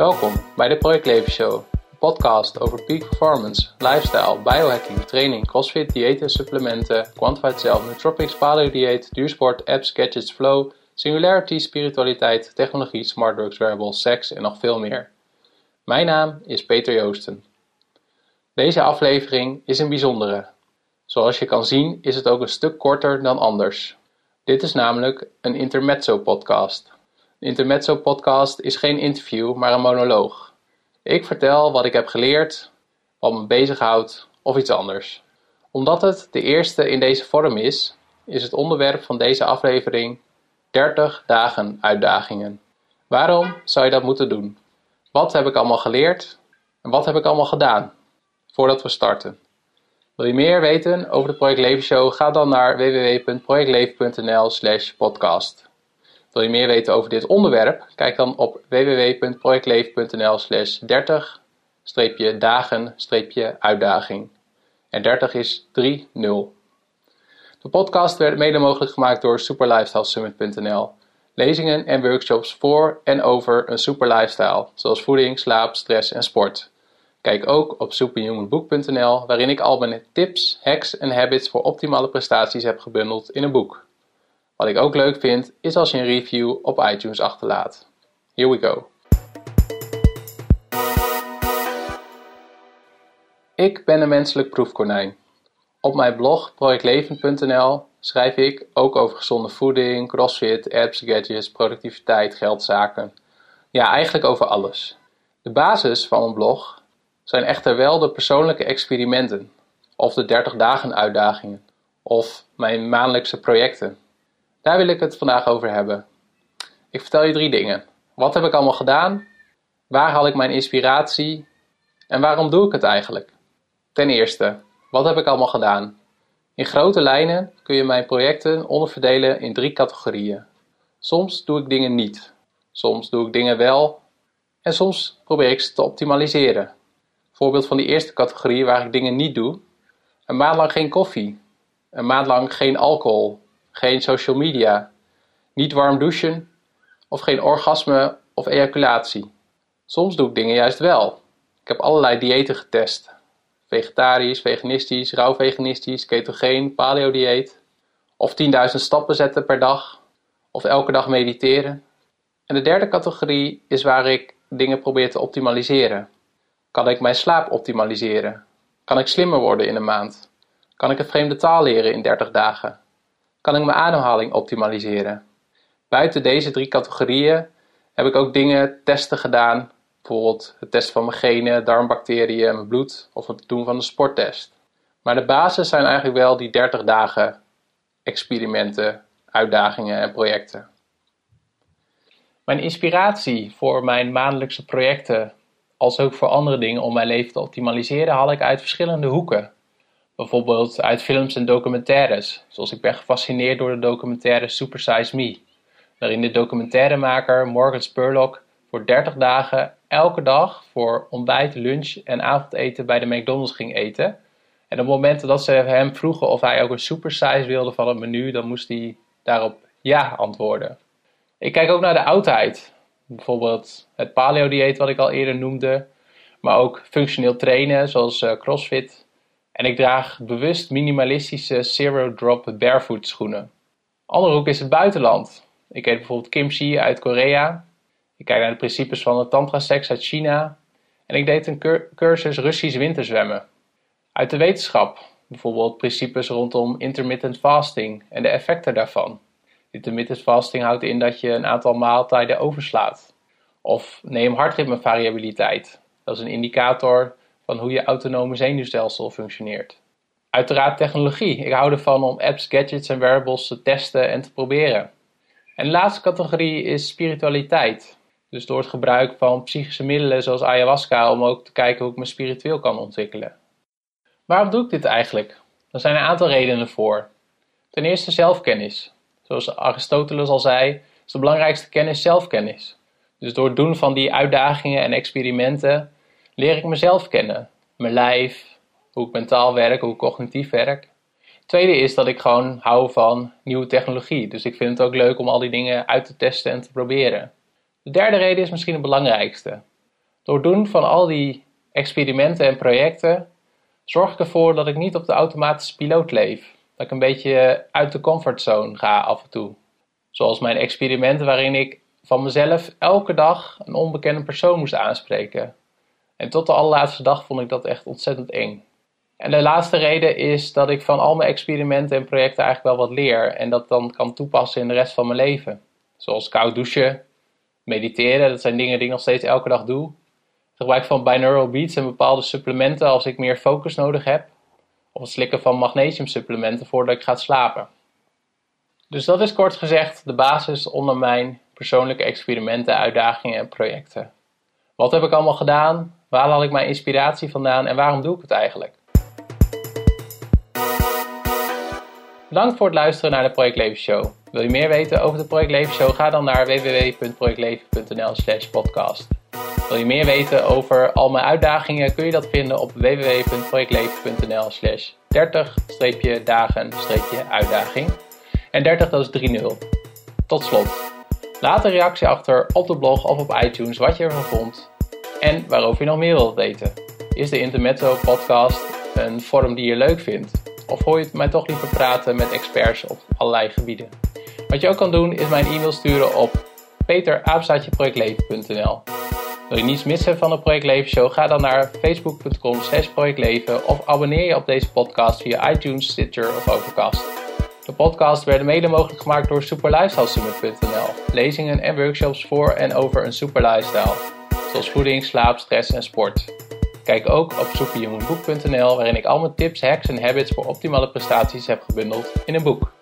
Welkom bij de Project Show, een podcast over peak performance, lifestyle, biohacking, training, crossfit, diëten, supplementen, quantified self, nootropics, paleo dieet, duursport, apps, gadgets, flow, singularity, spiritualiteit, technologie, smart drugs, wearables, seks en nog veel meer. Mijn naam is Peter Joosten. Deze aflevering is een bijzondere. Zoals je kan zien is het ook een stuk korter dan anders. Dit is namelijk een intermezzo-podcast. Een intermezzo-podcast is geen interview, maar een monoloog. Ik vertel wat ik heb geleerd, wat me bezighoudt of iets anders. Omdat het de eerste in deze vorm is, is het onderwerp van deze aflevering 30 dagen uitdagingen. Waarom zou je dat moeten doen? Wat heb ik allemaal geleerd en wat heb ik allemaal gedaan voordat we starten? Wil je meer weten over de Project Leven Show? Ga dan naar www.projectleven.nl/podcast. Wil je meer weten over dit onderwerp? Kijk dan op www.projectleven.nl/slash 30-dagen-uitdaging. En 30 is 3-0. De podcast werd mede mogelijk gemaakt door superlifestylesummit.nl. Lezingen en workshops voor en over een super lifestyle, zoals voeding, slaap, stress en sport. Kijk ook op superhumanboek.nl, waarin ik al mijn tips, hacks en habits voor optimale prestaties heb gebundeld in een boek. Wat ik ook leuk vind, is als je een review op iTunes achterlaat. Here we go. Ik ben een menselijk proefkonijn. Op mijn blog projectleven.nl schrijf ik ook over gezonde voeding, crossfit, apps, gadgets, productiviteit, geldzaken. Ja, eigenlijk over alles. De basis van mijn blog zijn echter wel de persoonlijke experimenten, of de 30 dagen uitdagingen, of mijn maandelijkse projecten. Daar wil ik het vandaag over hebben. Ik vertel je drie dingen. Wat heb ik allemaal gedaan? Waar haal ik mijn inspiratie? En waarom doe ik het eigenlijk? Ten eerste, wat heb ik allemaal gedaan? In grote lijnen kun je mijn projecten onderverdelen in drie categorieën. Soms doe ik dingen niet, soms doe ik dingen wel en soms probeer ik ze te optimaliseren. Voorbeeld van die eerste categorie waar ik dingen niet doe: een maand lang geen koffie, een maand lang geen alcohol, geen social media, niet warm douchen of geen orgasme of ejaculatie. Soms doe ik dingen juist wel. Ik heb allerlei diëten getest. Vegetarisch, veganistisch, rauw veganistisch, ketogeen, paleo dieet. Of 10.000 stappen zetten per dag. Of elke dag mediteren. En de derde categorie is waar ik dingen probeer te optimaliseren. Kan ik mijn slaap optimaliseren? Kan ik slimmer worden in een maand? Kan ik een vreemde taal leren in 30 dagen? Kan ik mijn ademhaling optimaliseren. Buiten deze drie categorieën heb ik ook dingen, testen gedaan. Bijvoorbeeld het testen van mijn genen, darmbacteriën, mijn bloed of het doen van een sporttest. Maar de basis zijn eigenlijk wel die 30 dagen experimenten, uitdagingen en projecten. Mijn inspiratie voor mijn maandelijkse projecten, als ook voor andere dingen om mijn leven te optimaliseren, haal ik uit verschillende hoeken. Bijvoorbeeld uit films en documentaires, zoals ik ben gefascineerd door de documentaire Super Size Me, waarin de documentairemaker Morgan Spurlock voor 30 dagen elke dag voor ontbijt, lunch en avondeten bij de McDonald's ging eten. En op momenten dat ze hem vroegen of hij ook een supersize wilde van het menu, dan moest hij daarop ja antwoorden. Ik kijk ook naar de oudheid. Bijvoorbeeld het paleo dieet wat ik al eerder noemde. Maar ook functioneel trainen zoals uh, crossfit. En ik draag bewust minimalistische Zero Drop Barefoot schoenen. Andere hoek is het buitenland. Ik eet bijvoorbeeld kimchi uit Korea. Ik kijk naar de principes van de tantra-seks uit China. En ik deed een cursus Russisch winterzwemmen. Uit de wetenschap, bijvoorbeeld principes rondom intermittent fasting en de effecten daarvan. Intermittent fasting houdt in dat je een aantal maaltijden overslaat. Of neem hartritmevariabiliteit. Dat is een indicator van hoe je autonome zenuwstelsel functioneert. Uiteraard technologie. Ik hou ervan om apps, gadgets en wearables te testen en te proberen. En de laatste categorie is spiritualiteit. Dus door het gebruik van psychische middelen zoals ayahuasca om ook te kijken hoe ik me spiritueel kan ontwikkelen. Waarom doe ik dit eigenlijk? Er zijn een aantal redenen voor. Ten eerste zelfkennis. Zoals Aristoteles al zei, is de belangrijkste kennis zelfkennis. Dus door het doen van die uitdagingen en experimenten leer ik mezelf kennen. Mijn lijf, hoe ik mentaal werk, hoe ik cognitief werk. Tweede is dat ik gewoon hou van nieuwe technologie. Dus ik vind het ook leuk om al die dingen uit te testen en te proberen. De derde reden is misschien de belangrijkste. Door het doen van al die experimenten en projecten zorg ik ervoor dat ik niet op de automatische piloot leef. Dat ik een beetje uit de comfortzone ga af en toe. Zoals mijn experimenten waarin ik van mezelf elke dag een onbekende persoon moest aanspreken. En tot de allerlaatste dag vond ik dat echt ontzettend eng. En de laatste reden is dat ik van al mijn experimenten en projecten eigenlijk wel wat leer en dat dan kan toepassen in de rest van mijn leven. Zoals koud douchen, mediteren, dat zijn dingen die ik nog steeds elke dag doe. Gebruik van binaural beats en bepaalde supplementen als ik meer focus nodig heb. Of het slikken van magnesiumsupplementen voordat ik ga slapen. Dus dat is kort gezegd de basis onder mijn persoonlijke experimenten, uitdagingen en projecten. Wat heb ik allemaal gedaan? Waar haal ik mijn inspiratie vandaan en waarom doe ik het eigenlijk? Bedankt voor het luisteren naar de Project Leven Show. Wil je meer weten over de Project Leven Show? Ga dan naar www.projectleven.nl/slash podcast. Wil je meer weten over al mijn uitdagingen? Kun je dat vinden op www.projectleven.nl/slash 30-dagen-uitdaging. En 30 dat is 3-0. Tot slot. Laat een reactie achter op de blog of op iTunes wat je ervan vond en waarover je nog meer wilt weten. Is de Intermezzo podcast een vorm die je leuk vindt? Of hoor je mij toch liever praten met experts op allerlei gebieden? Wat je ook kan doen is mijn e-mail sturen op peteraapstaatjeprojectleven.nl Wil je niets missen van de Project Leven Show? Ga dan naar facebook.com projectleven of abonneer je op deze podcast via iTunes, Stitcher of Overcast. De podcast werden mede mogelijk gemaakt door superlifestylesummit.nl Lezingen en workshops voor en over een super lifestyle, zoals voeding, slaap, stress en sport. Kijk ook op superhumanboek.nl waarin ik al mijn tips, hacks en habits voor optimale prestaties heb gebundeld in een boek.